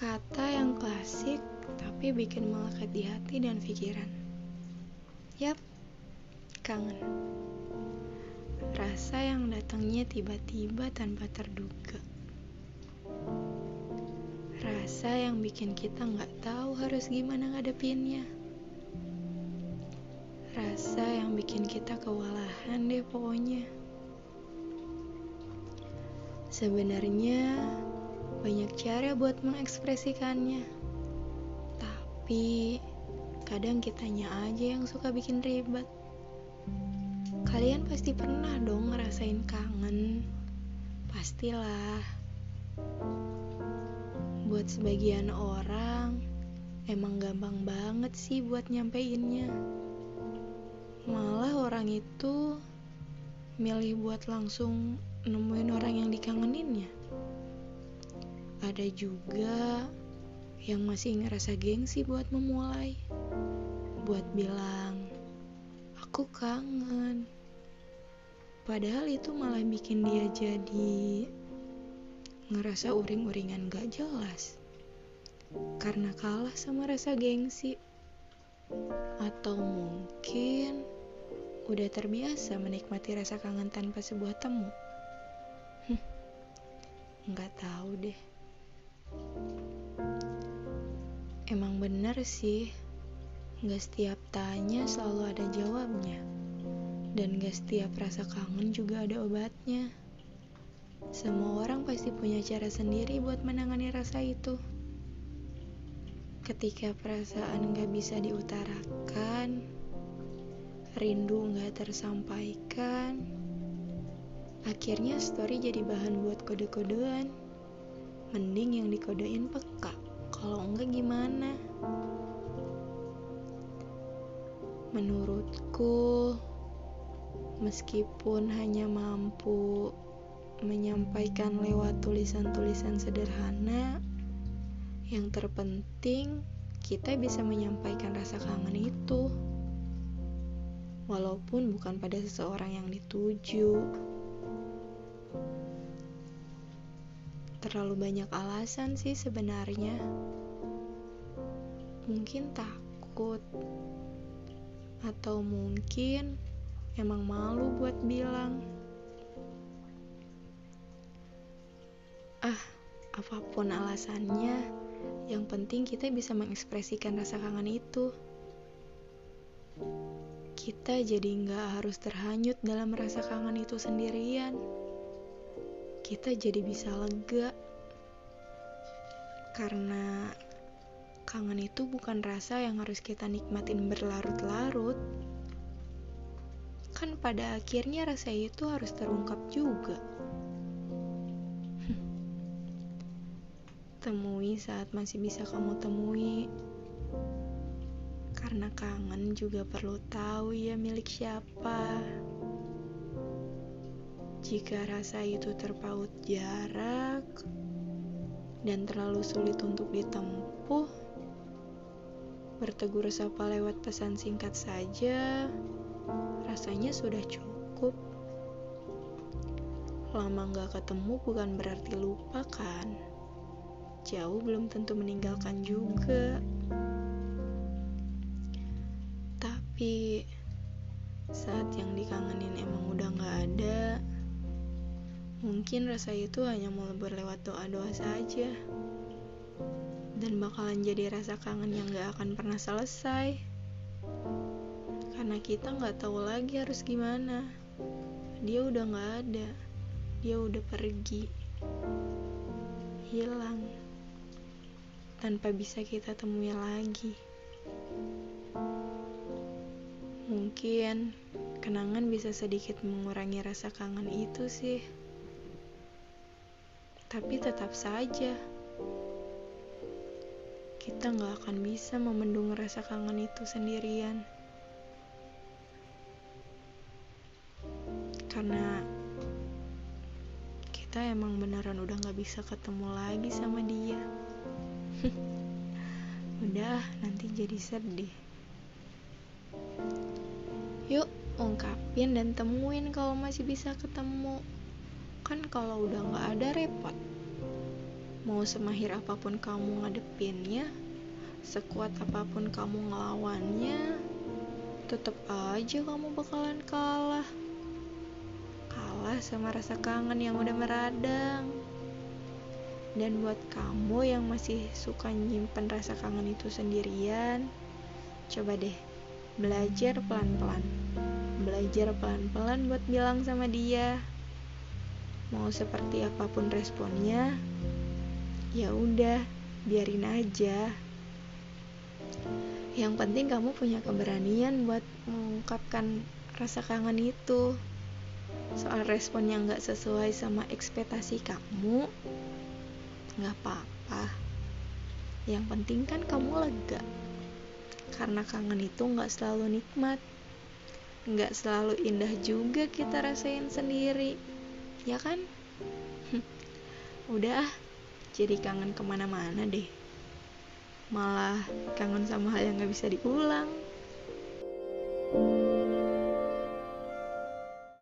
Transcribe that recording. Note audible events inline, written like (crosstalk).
Kata yang klasik tapi bikin melekat di hati dan pikiran. Yap, kangen. Rasa yang datangnya tiba-tiba tanpa terduga. Rasa yang bikin kita nggak tahu harus gimana ngadepinnya. Rasa yang bikin kita kewalahan deh pokoknya. Sebenarnya banyak cara buat mengekspresikannya. Tapi kadang kitanya aja yang suka bikin ribet. Kalian pasti pernah dong ngerasain kangen. Pastilah. Buat sebagian orang, emang gampang banget sih buat nyampeinnya. Malah orang itu milih buat langsung nemuin orang yang dikangeninnya. Ada juga yang masih ngerasa gengsi buat memulai. Buat bilang, aku kangen. Padahal itu malah bikin dia jadi ngerasa uring-uringan gak jelas karena kalah sama rasa gengsi atau mungkin udah terbiasa menikmati rasa kangen tanpa sebuah temu nggak tahu deh bener sih nggak setiap tanya selalu ada jawabnya dan gak setiap rasa kangen juga ada obatnya semua orang pasti punya cara sendiri buat menangani rasa itu. Ketika perasaan gak bisa diutarakan, rindu gak tersampaikan, akhirnya story jadi bahan buat kode-kodean. Mending yang dikodein peka, kalau enggak gimana? Menurutku, meskipun hanya mampu menyampaikan lewat tulisan-tulisan sederhana. Yang terpenting, kita bisa menyampaikan rasa kangen itu, walaupun bukan pada seseorang yang dituju. Terlalu banyak alasan sih sebenarnya. Mungkin takut, atau mungkin emang malu buat bilang. Ah, apa pun alasannya, yang penting kita bisa mengekspresikan rasa kangen itu. Kita jadi nggak harus terhanyut dalam rasa kangen itu sendirian. Kita jadi bisa lega. Karena kangen itu bukan rasa yang harus kita nikmatin berlarut-larut. Kan pada akhirnya rasa itu harus terungkap juga. (laughs) temui saat masih bisa kamu temui. Karena kangen juga perlu tahu ya milik siapa. Jika rasa itu terpaut jarak dan terlalu sulit untuk ditempuh, bertegur sapa lewat pesan singkat saja, rasanya sudah cukup. Lama gak ketemu bukan berarti lupa kan? jauh belum tentu meninggalkan juga. Tapi saat yang dikangenin emang udah gak ada, mungkin rasa itu hanya mau berlewat doa-doa saja. Dan bakalan jadi rasa kangen yang gak akan pernah selesai. Karena kita gak tahu lagi harus gimana. Dia udah gak ada. Dia udah pergi. Hilang tanpa bisa kita temui lagi. Mungkin kenangan bisa sedikit mengurangi rasa kangen itu sih. Tapi tetap saja, kita nggak akan bisa memendung rasa kangen itu sendirian. Karena kita emang beneran udah gak bisa ketemu lagi sama dia. (laughs) Udah, nanti jadi sedih. Yuk, ungkapin dan temuin kalau masih bisa ketemu. Kan kalau udah gak ada repot. Mau semahir apa pun kamu ngadepinnya, sekuat apa pun kamu ngelawannya, tetap aja kamu bakalan kalah. Kalah sama rasa kangen yang udah meradang. Dan buat kamu yang masih suka nyimpen rasa kangen itu sendirian, coba deh belajar pelan-pelan. Belajar pelan-pelan buat bilang sama dia. Mau seperti apa pun responnya, ya udah, biarin aja. Yang penting kamu punya keberanian buat mengungkapkan rasa kangen itu. Soal respon yang gak sesuai sama ekspektasi kamu, Gak apa-apa. Yang penting kan kamu lega. Karena kangen itu gak selalu nikmat. Gak selalu indah juga kita rasain sendiri. Ya kan? (laughs) Udah jadi kangen ke mana-mana deh. Malah kangen sama hal yang gak bisa diulang.